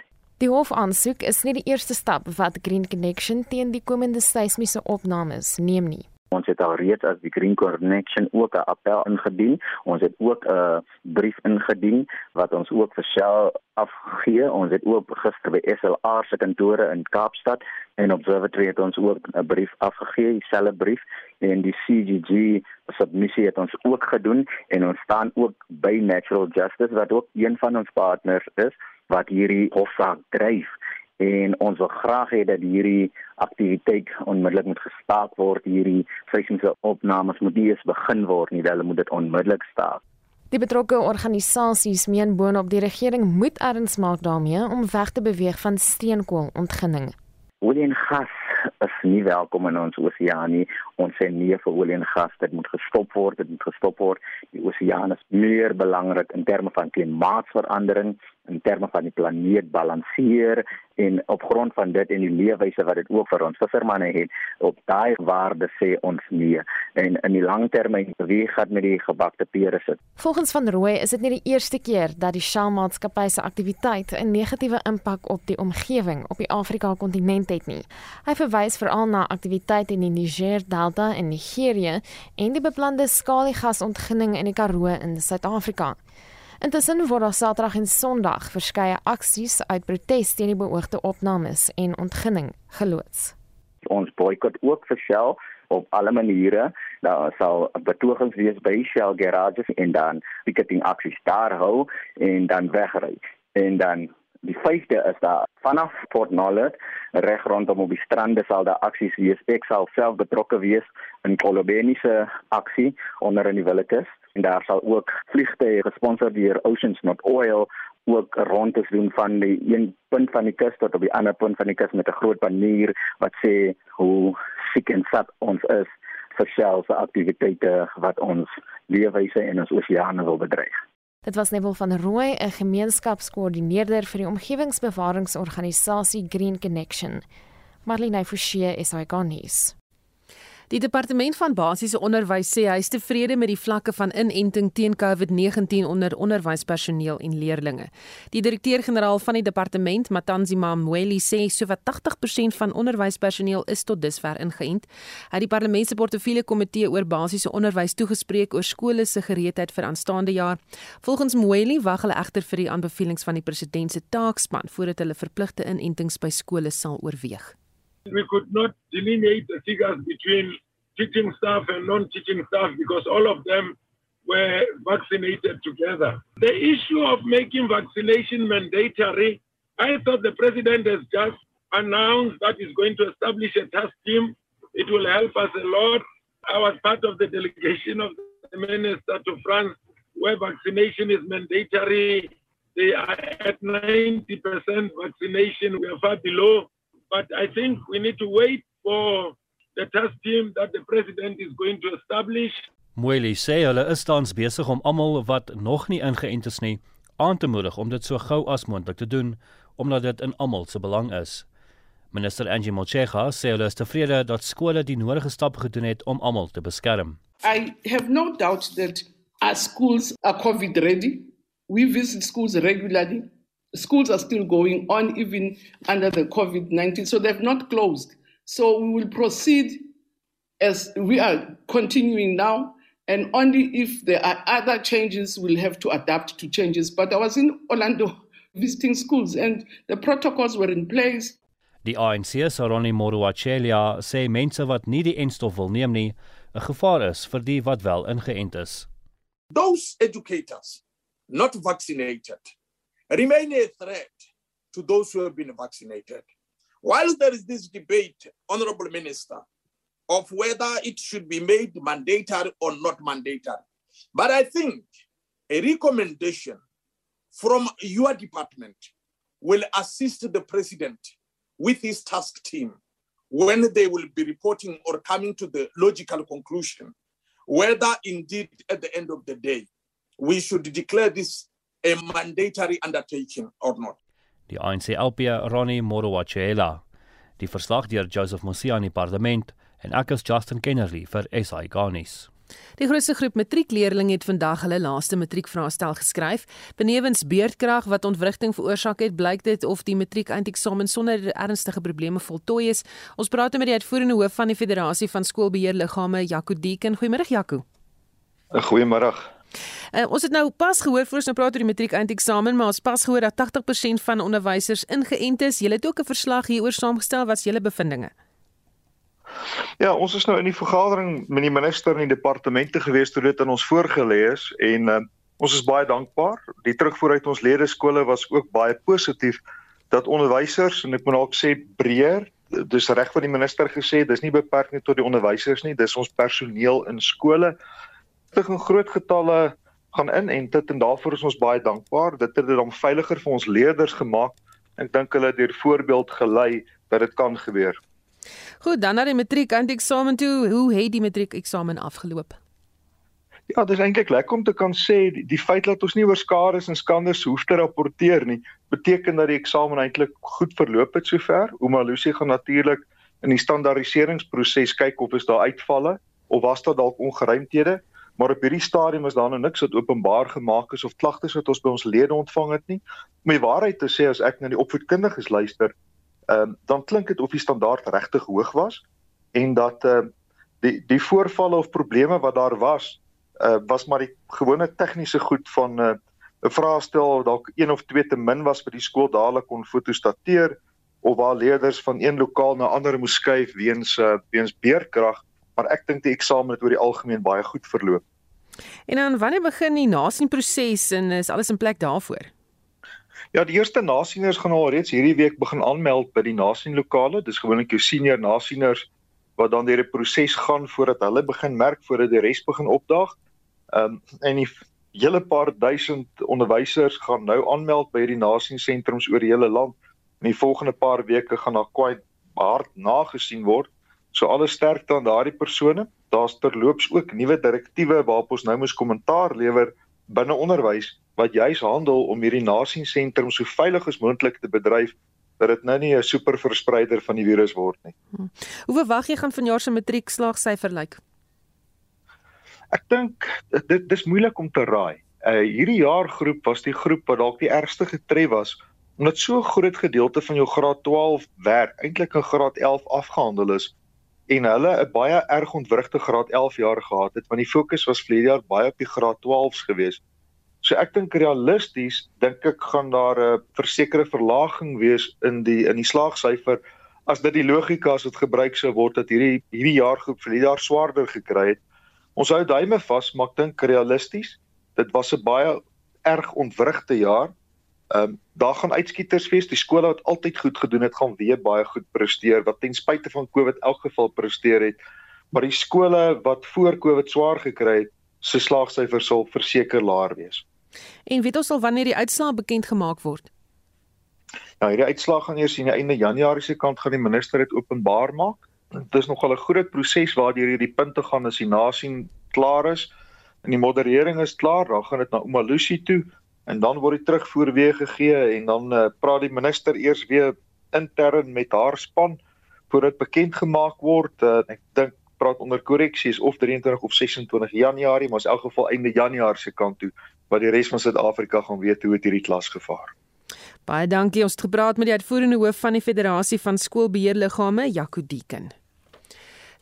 Die hofaansoek is nie die eerste stap wat Green Connection teen die komende seismiese opnames neem nie. Ons het al reeds as die Green Connection ook 'n appel ingedien. Ons het ook 'n brief ingedien wat ons ook vir Shell afgegee. Ons het ook gister by SLR se kantore in Kaapstad en Observatory het ons ook 'n brief afgegee, dieselfde brief en die CGG submissie het ons ook gedoen en ons staan ook by Natural Justice wat ook een van ons partners is wat hierdie hofsaak dryf. En ons wil graag hê dat hierdie aktiwiteit onmiddellik moet gestaak word. Hierdie seismiese opnames moet nie eens begin word nie. Hulle moet dit onmiddellik staak. Die betrokke organisasies meen boonop die regering moet erns maak daarmee om weg te beweeg van steenkoolontginning Olie en gas is nie welkom in ons oseaan nie. Ons sê nee vir olie en gas, dit moet gestop word, dit moet gestop word. Die oseaan is meer belangrik in terme van klimaatsverandering, in terme van die planeet balanseer en op grond van dit en die leefwyse wat dit ook vir ons vissermanne het, op daai waarde sê ons nee. En in die langtermyn wie gaan met die gebakte pere sit? Volgens van Rooi is dit nie die eerste keer dat die Shell maatskappy se aktiwiteit 'n negatiewe impak op die omgewing op die Afrika kontinent het nie. Hy verwys veral na aktiwiteite in die Niger Delta in Nigerië en die beplande skaliegasontginning in die Karoo in Suid-Afrika. Intussen word daar Saterdag en Sondag verskeie aksies uit protes teen die beoogde opnames en ontginning geloods. Ons boikot ook vir Shell op alle maniere. Daar sal betogings wees by Shell garages en dan picketing aksies daar hou en dan wegry. En dan die vyfde is daar vanaf Port Nolloth reg rondom op die strande sal daar aksies wees. Ek sal self betrokke wees in Kolobeni se aksie onder in die Willekeus en daar sal ook vliegtye gesponsor deur Oceans Not Oil ook rondes doen van die een punt van die kus tot op die ander punt van die kus met 'n groot banner wat sê hoe siek en sat ons is vir Shell se aktiwiteite wat ons leefwyse en ons oseane wil bedreig. Dit was Neville van Rooi, 'n gemeenskapskoördineerder vir die omgewingsbewaringsorganisasie Green Connection. Marlene Forsie is hy gaan nuus. Die departement van basiese onderwys sê hy is tevrede met die vlakke van inenting teen COVID-19 onder onderwyspersoneel en leerders. Die direkteur-generaal van die departement, Matanzima Mweli, sê sowat 80% van onderwyspersoneel is tot dusver ingeënt. Hy het die parlement se portefeulje komitee oor basiese onderwys toegespreek oor skole se gereedheid vir aanstaande jaar. Volgens Mweli wag hulle egter vir die aanbevelings van die president se taakspan voordat hulle verpligte inentings by skole sal oorweeg. We could not delineate the figures between teaching staff and non-teaching staff because all of them were vaccinated together. The issue of making vaccination mandatory, I thought the president has just announced that he's going to establish a task team. It will help us a lot. I was part of the delegation of the minister to France where vaccination is mandatory. They are at 90% vaccination. We are far below. But I think we need to wait for the task team that the president is going to establish. Moeli sê hulle is tans besig om almal wat nog nie ingeënt is nie aan te moedig om dit so gou as moontlik te doen omdat dit in almal se belang is. Minister Angie Motshega sê hulle is tevrede dat skole die nodige stappe gedoen het om almal te beskerm. I have no doubt that our schools are COVID ready. We visit schools regularly. Schools are still going on even under the COVID 19, so they've not closed. So we will proceed as we are continuing now. And only if there are other changes, we'll have to adapt to changes. But I was in Orlando visiting schools and the protocols were in place. Die ANC se Ronnie Moruachelia sê mense wat nie die enstof wil neem nie, 'n gevaar is vir die wat wel ingeënt is. Those educators not vaccinated remain a threat to those who have been vaccinated. While there is this debate, Honorable Minister, of whether it should be made mandatory or not mandatory, but I think a recommendation from your department will assist the president with his task team when they will be reporting or coming to the logical conclusion whether indeed at the end of the day we should declare this a mandatory undertaking or not. Die ANC LP Ronnie Morowachela. Die verslag deur Joseph Mosia in die parlement en ek is Justin Kennerly vir SI Garnis. Die grootste groep matriekleerders het vandag hulle laaste matriekvraestel geskryf. Benewens beurtkrag wat ontwrigting veroorsaak het, blyk dit of die matriekeinteksamen sonder ernstige probleme voltooi is. Ons praat nou met die uitvoerende hoof van die Federasie van Skoolbeheerliggame, Jaco Deeken. Goeiemôre Jaco. Goeiemôre. Uh, ons het nou pas gehoor voor ons nou praat oor die matriekeinteksamen, maar ons pas gehoor dat 80% van onderwysers ingeënt is. Julle het ook 'n verslag hieroor saamgestel. Wat is julle bevindinge? Ja, ons is nou in die vergadering met die minister en die departemente gewees toe dit aan ons voorgelê is en uh, ons is baie dankbaar. Die terugvoer uit ons ledeskole was ook baie positief dat onderwysers en ek moet ook sê breër dis reg wat die minister gesê dis nie beperk net tot die onderwysers nie dis ons personeel in skole dit in groot getalle gaan in en dit en daarvoor is ons baie dankbaar dit het dit dan veiliger vir ons leerders gemaak ek dink hulle het deur voorbeeld gelei dat dit kan gebeur Goed, dan na die matriek eindeksamen toe. Hoe het die matriek eksamen afgeloop? Ja, dit is eintlik lekker om te kan sê die, die feit dat ons nie oor skades en skandes hoef te rapporteer nie, beteken dat die eksamen eintlik goed verloop het sover. Ouma Lucy gaan natuurlik in die standaardiseringsproses kyk of is daar uitvalle of was daar dalk ongeruimthede, maar op hierdie stadium is daar nog niks wat openbaar gemaak is of klagtes wat ons by ons lede ontvang het nie. Om die waarheid te sê as ek na die opvoedkundiges luister, ehm um, dan klink dit of die standaard regtig hoog was en dat ehm uh, die die voorvalle of probleme wat daar was uh was maar die gewone tegniese goed van 'n uh, vraestel dalk een of twee te min was vir die skool dadelik kon fotostateer of waar leerders van een lokaal na ander moes skuif weens uh weens beerkrag maar ek dink die eksamen het oor die algemeen baie goed verloop. En dan wanneer begin die nasienproses en is alles in plek daarvoor? Ja, die eerste nasieners gaan al reeds hierdie week begin aanmeld by die nasienlokale. Dis gewoonlik jou senior nasieners wat dan deur die proses gaan voordat hulle begin merk voordat die res begin opdaag. Ehm um, en die hele paar duisend onderwysers gaan nou aanmeld by hierdie nasiensentrums oor die hele land. In die volgende paar weke gaan daar kwai hard nagesien word. So alle sterkte aan daardie persone. Daar's terloops ook nuwe direktiewe waarop ons nou moet kommentaar lewer binne onderwys wat juis handel om hierdie nasiesentrum so veilig as moontlik te bedryf dat dit nou nie 'n super verspreider van die virus word nie. Hmm. Hoe verwag jy gaan vanjaar se matriekslaagsyfer lyk? Ek dink dit dis moeilik om te raai. Uh hierdie jaar groep was die groep wat dalk die ergste getref was omdat so 'n groot gedeelte van jou graad 12 werk eintlik in graad 11 afgehandel is en hulle 'n baie erg ontwrigte graad 11 jaar gehad het want die fokus was vlerige jaar baie op die graad 12s geweest. So ek dink realisties dink ek gaan daar 'n versekerde verlaging wees in die in die slaagsyfer as dit die logika as dit gebruik sou word dat hierdie hierdie jaargroep vir die jaar swaarder gekry het. Ons hou duime vas, maar ek dink realisties, dit was 'n baie erg ontwrigte jaar. Ehm um, daar gaan uitskieters wees. Die skole wat altyd goed gedoen het, gaan weer baie goed presteer wat ten spyte van COVID elk geval presteer het. Maar die skole wat voor COVID swaar gekry het, se slaagsyfer sal verseker laer wees. En weet ons al wanneer die uitslae bekend gemaak word? Ja, hierdie uitslae gaan eers in die einde Januarie se kant gaan die minister dit openbaar maak. Dit is nogal 'n groot proses waardeur hierdie punte gaan as die nasie klaar is en die moderering is klaar, dan gaan dit na Umalusi toe en dan word die terugvoer weer gegee en dan uh, praat die minister eers weer intern met haar span voordat bekend gemaak word. Uh, ek dink praat onder korreksies of 23 of 26 Januarie, maar in elk geval einde Januarie se kant toe wat die res van Suid-Afrika gaan weet hoe dit hierdie klas gevaar. Baie dankie. Ons het gepraat met die uitvoerende hoof van die Federasie van Skoolbeheerliggame, Jaco Deeken.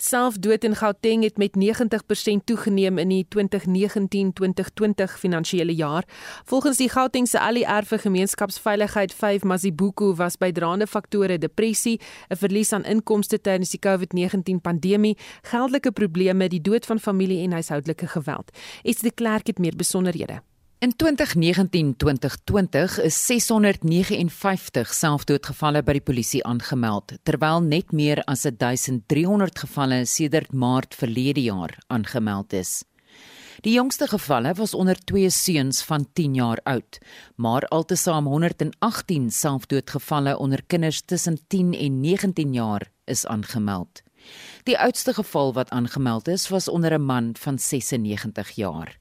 Selfdood in Gauteng het met 90% toegeneem in die 2019-2020 finansiële jaar. Volgens die Gautengse ALR vir gemeenskapsveiligheid 5 Mazibuko was bydraende faktore depressie, 'n verlies aan inkomste tydens die COVID-19 pandemie, geldelike probleme, die dood van familie en huishoudelike geweld. Ets de Klerk het meer besonderhede. In 2019-2020 is 659 selfdoodgevalle by die polisie aangemeld, terwyl net meer as 1300 gevalle sedert Maart verlede jaar aangemeld is. Die jongste gevalle was onder twee seuns van 10 jaar oud, maar altesaam 118 selfdoodgevalle onder kinders tussen 10 en 19 jaar is aangemeld. Die oudste geval wat aangemeld is, was onder 'n man van 96 jaar.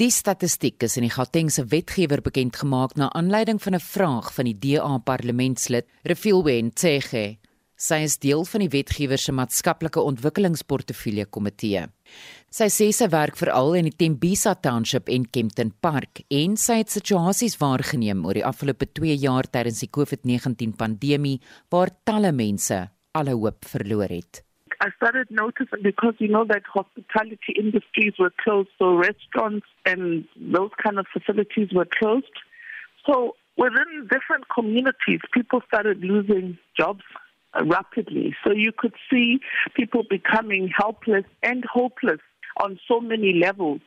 Die statistiek is in die Gautengse wetgewer bekend gemaak na aanleiding van 'n vraag van die DA parlementslid Refilwe Ntshege. Sy is deel van die wetgewer se maatskaplike ontwikkelingsportefeulje komitee. Sy sê sy werk veral in die Tembisa Township en Kempton Park en sy het situasies waargeneem oor die afgelope 2 jaar tydens die COVID-19 pandemie waar talle mense alle hoop verloor het. I started noticing because you know that hospitality industries were closed, so restaurants and those kind of facilities were closed. So within different communities, people started losing jobs rapidly. So you could see people becoming helpless and hopeless on so many levels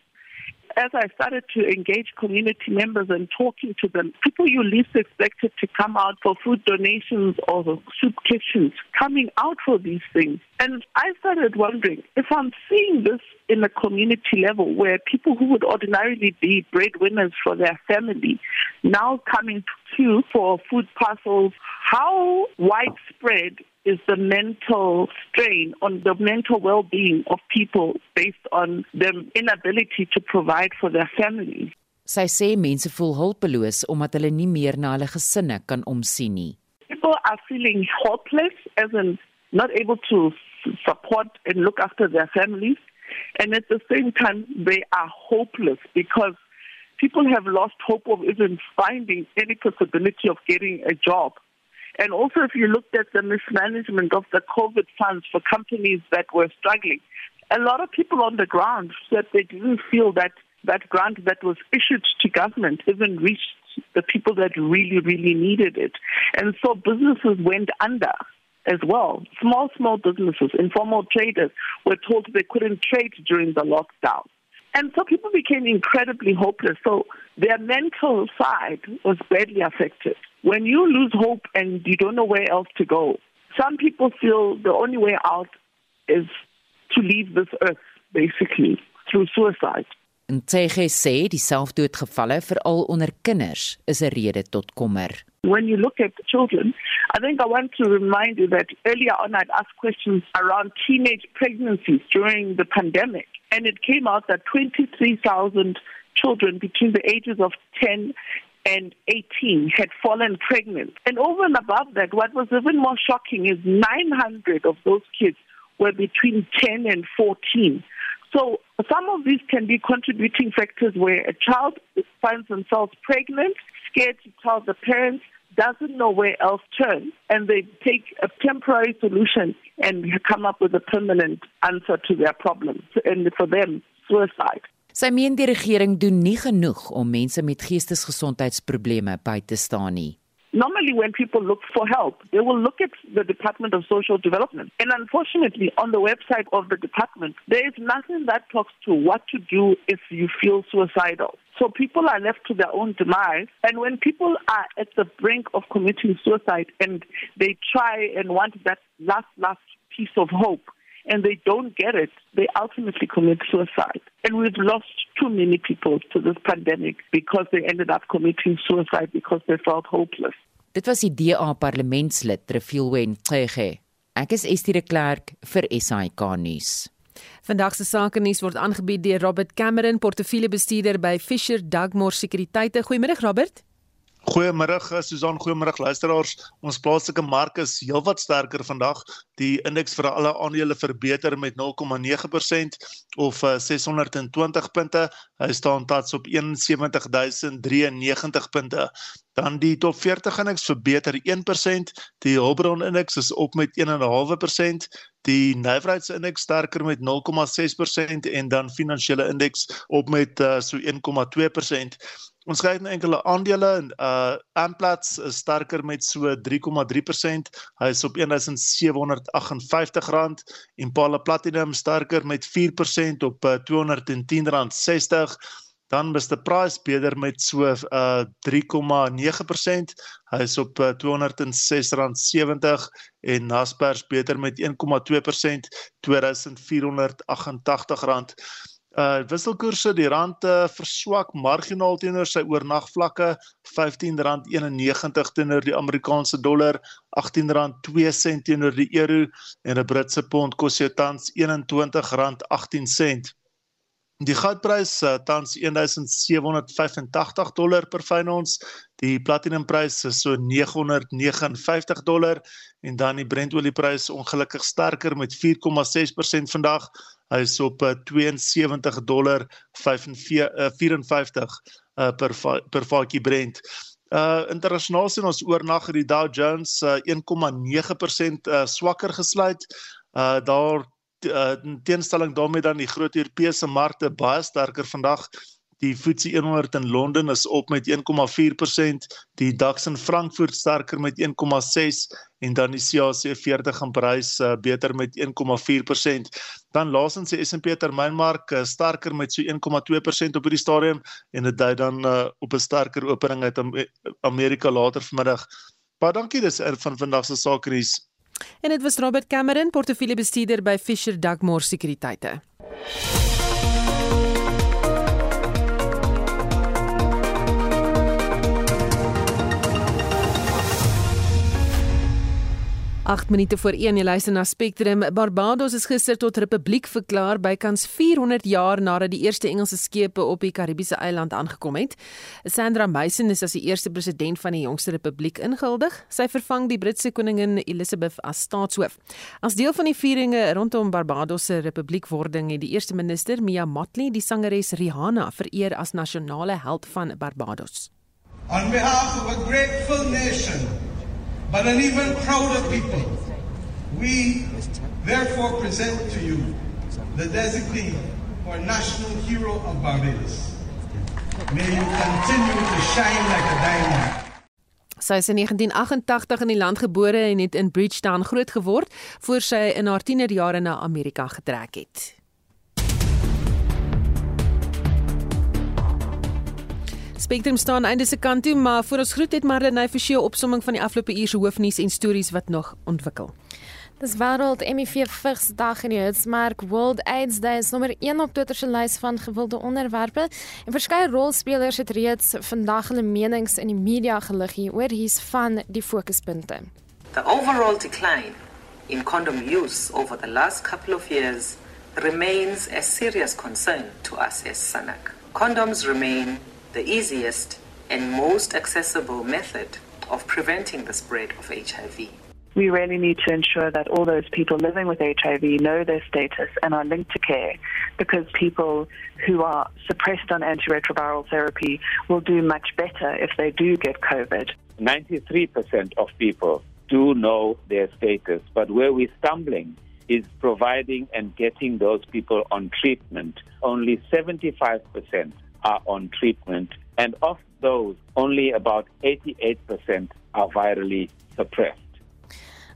as I started to engage community members and talking to them, people you least expected to come out for food donations or soup kitchens coming out for these things. And I started wondering if I'm seeing this in a community level where people who would ordinarily be breadwinners for their family now coming queue for food parcels, how widespread is the mental strain on the mental well-being of people based on their inability to provide for their families. Sy sê mense voel hulpeloos omdat hulle nie meer na hulle gesinne kan omsien nie. People are feeling hopeless as in not able to support and look after their families and at the same time they are hopeless because people have lost hope of even finding any possibility of getting a job And also, if you looked at the mismanagement of the COVID funds for companies that were struggling, a lot of people on the ground said they didn't feel that that grant that was issued to government even reached the people that really, really needed it. And so businesses went under as well. Small, small businesses, informal traders were told they couldn't trade during the lockdown. And so people became incredibly hopeless. So their mental side was badly affected. When you lose hope and you don't know where else to go, some people feel the only way out is to leave this earth, basically, through suicide. En TG sê die selfdoodgevalle veral onder kinders is 'n rede tot kommer. When you look at children, I think I want to remind you that earlier on I'd asked questions around teenage pregnancies during the pandemic and it came out that 23,000 children between the ages of 10 and 18 had fallen pregnant. And over and above that, what was even more shocking is 900 of those kids were between 10 and 14. So some of these can be contributing factors where a child finds themselves pregnant, scared to tell the parents, doesn't know where else to turn, and they take a temporary solution and come up with a permanent answer to their problems. And for them, suicide. Sy meen die regering doen nie genoeg om mense met geestesgesondheidsprobleme by te staan nie. Normally, when people look for help, they will look at the Department of Social Development. And unfortunately, on the website of the department, there is nothing that talks to what to do if you feel suicidal. So people are left to their own demise. And when people are at the brink of committing suicide and they try and want that last, last piece of hope, and they don't get it, they ultimately commit suicide. And we've lost too many people to this pandemic because they ended up committing suicide because they felt hopeless. Dit was die DA parlementslid Trefilwen Cege. Ek is Estie de Klerk vir SAK nuus. Vandag se sake nuus word aangebied deur Robert Cameron, portefeuljebestuurder by Fisher Dugmore Sekuriteite. Goeiemôre Robert. Goeiemôre Susan, goeiemôre luisteraars. Ons plaaslike mark is heelwat sterker vandag. Die indeks vir alle aandele verbeter met 0,9% of 620 eh, punte. Hy staan tans op 71093 punte. Dan die top 40 indeks verbeter 1%, die Hulbron indeks is op met 1.5%, die nywerheidsindeks sterker met 0,6% en dan finansiële indeks op met uh, so 1,2%. Ons kyk na enkele aandele en uh Amplats is sterker met so 3,3%. Hy is op R1758 en Impala Platinum sterker met 4% op uh, R210.60. Dan Mr Price beter met so uh 3,9%. Hy is op uh, R206.70 en Naspers beter met 1,2% R2488 uh wisselkoerse die rand uh, verswak marginaal teenoor sy oornagvlakke R15.91 teenoor die Amerikaanse dollar R18.2 sent teenoor die euro en 'n Britse pond kos jou tans R21.18 Die goudprys uh, tans 1785 dollar per fyn ons. Die platinumprys is so 959 dollar en dan die Brentolieprys ongelukkig sterker met 4,6% vandag. Hy is op 72 dollar 54 uh, per per vatjie Brent. Uh internasionaal sien ons oornag het die Dow Jones uh, 1,9% uh, swakker gesluit. Uh daar uh, in teenstelling daarmee dan die groot Europese markte baie sterker vandag. Die FTSE 100 in Londen is op met 1,4%, die DAX in Frankfurt sterker met 1,6 en dan die CAC 40 in Parys uh, beter met 1,4%. Dan laasens die S&P termynmark uh, sterker met so 1,2% op hierdie stadium en dit dui dan uh, op 'n sterker opening uit Amerika later vanmiddag. Baie dankie dis er van vandag se sake nuus. En dit was Robert Cameron, portefeuljebestuurder by Fisher Dugmore Sekuriteite. 8 minute voor 1 jy luister na Spectrum. Barbados is gister tot republiek verklaar bykans 400 jaar nadat die eerste Engelse skepe op die Karibiese eiland aangekom het. Sandra Mason is as die eerste president van die jongste republiek ingehuldig. Sy vervang die Britse koningin Elizabeth as staatshoof. As deel van die vieringe rondom Barbados se republiekwording het die eerste minister Mia Mottley die sangeres Rihanna vereer as nasionale held van Barbados. On behalf of a grateful nation but an even prouder people. We therefore present to you the designee for National Hero of Barbados. May you continue to shine like a diamond. Sy is in 1988 in die land gebore en het in Bridgetown grootgeword voor sy in haar tienerjare na Amerika getrek het. Spectrum staan einde se kant toe, maar voor ons groet het Marlenae vir sy opsomming van die afgelope uur se hoofnuus en stories wat nog ontwikkel. Dis wêreld HIV Vigsdag in die Hitsmerk World AIDS Day is nommer 1 op Twitter se lys van gewilde onderwerpe en verskeie rolspelers het reeds vandag hulle menings in die media gelig oor hier's van die fokuspunte. The overall decline in condom use over the last couple of years remains a serious concern to us as SANAC. Condoms remain the easiest and most accessible method of preventing the spread of HIV. We really need to ensure that all those people living with HIV know their status and are linked to care because people who are suppressed on antiretroviral therapy will do much better if they do get COVID. 93% of people do know their status, but where we're stumbling is providing and getting those people on treatment. Only 75% are on treatment, and of those, only about 88% are virally suppressed.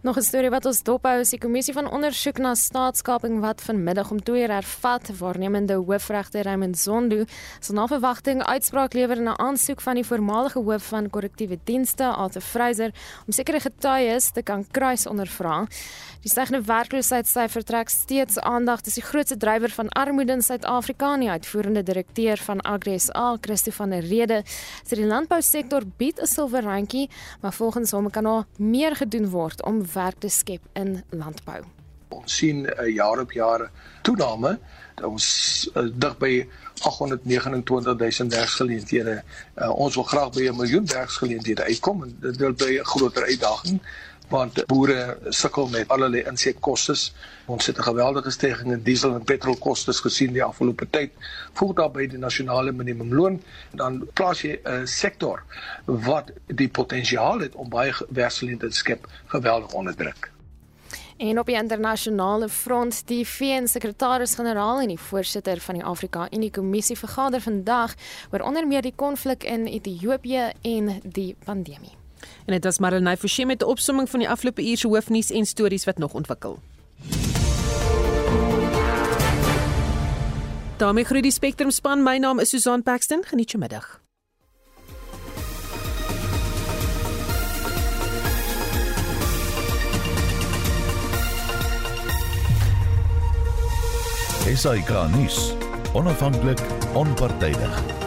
Nog 'n storie wat ons dophou is die kommissie van ondersoek na staatskaping wat vanmiddag om 2 uur hervat waarnemende hoofregter Raymond Zondo sal na verwagting uitspraak lewer in 'n aansoek van die voormalige hoof van korrektiewe dienste Arthur Fraser om sekere getuies te kan kruis ondervra. Die stygende werkloosheidsyfer trek steeds aandag. Dis die grootste drywer van armoede in Suid-Afrika, die uitvoerende direkteur van Agri SA, Christo van der Rede, sê die landbousektor bied 'n silwer randjie, maar volgens hom kan daar meer gedoen word om werk te skep in landbou. Ons sien 'n uh, jaar op jaar toename. Ons uh, dig by 829000 werksgeleenthede. Uh, ons wil graag by 'n miljoen werksgeleenthede uitkom en dit wil by 'n groter uitdaging want boere sukkel met allerlei insetkoste. Ons het 'n geweldige stygings in diesel en petrolkoste gesien die afgelope tyd. Voeg daarby die nasionale minimumloon, dan plaas jy 'n sektor wat die potensiaal het om baie werksgeleenthede te skep geweldig onder druk. En op die internasionale front, die VN-sekretaris-generaal en die voorsitter van die Afrika-Unie Kommissie vergader vandag oor onder meer die konflik in Ethiopië en die pandemie. En dit was Marlenae Forsie met 'n opsomming van die afgelope uur se hoofnuus en stories wat nog ontwikkel. daarmee groet die Spectrum span. My naam is Susan Paxton. Geniet jou middag. Esai Kahnis, onafhanklik, onpartydig.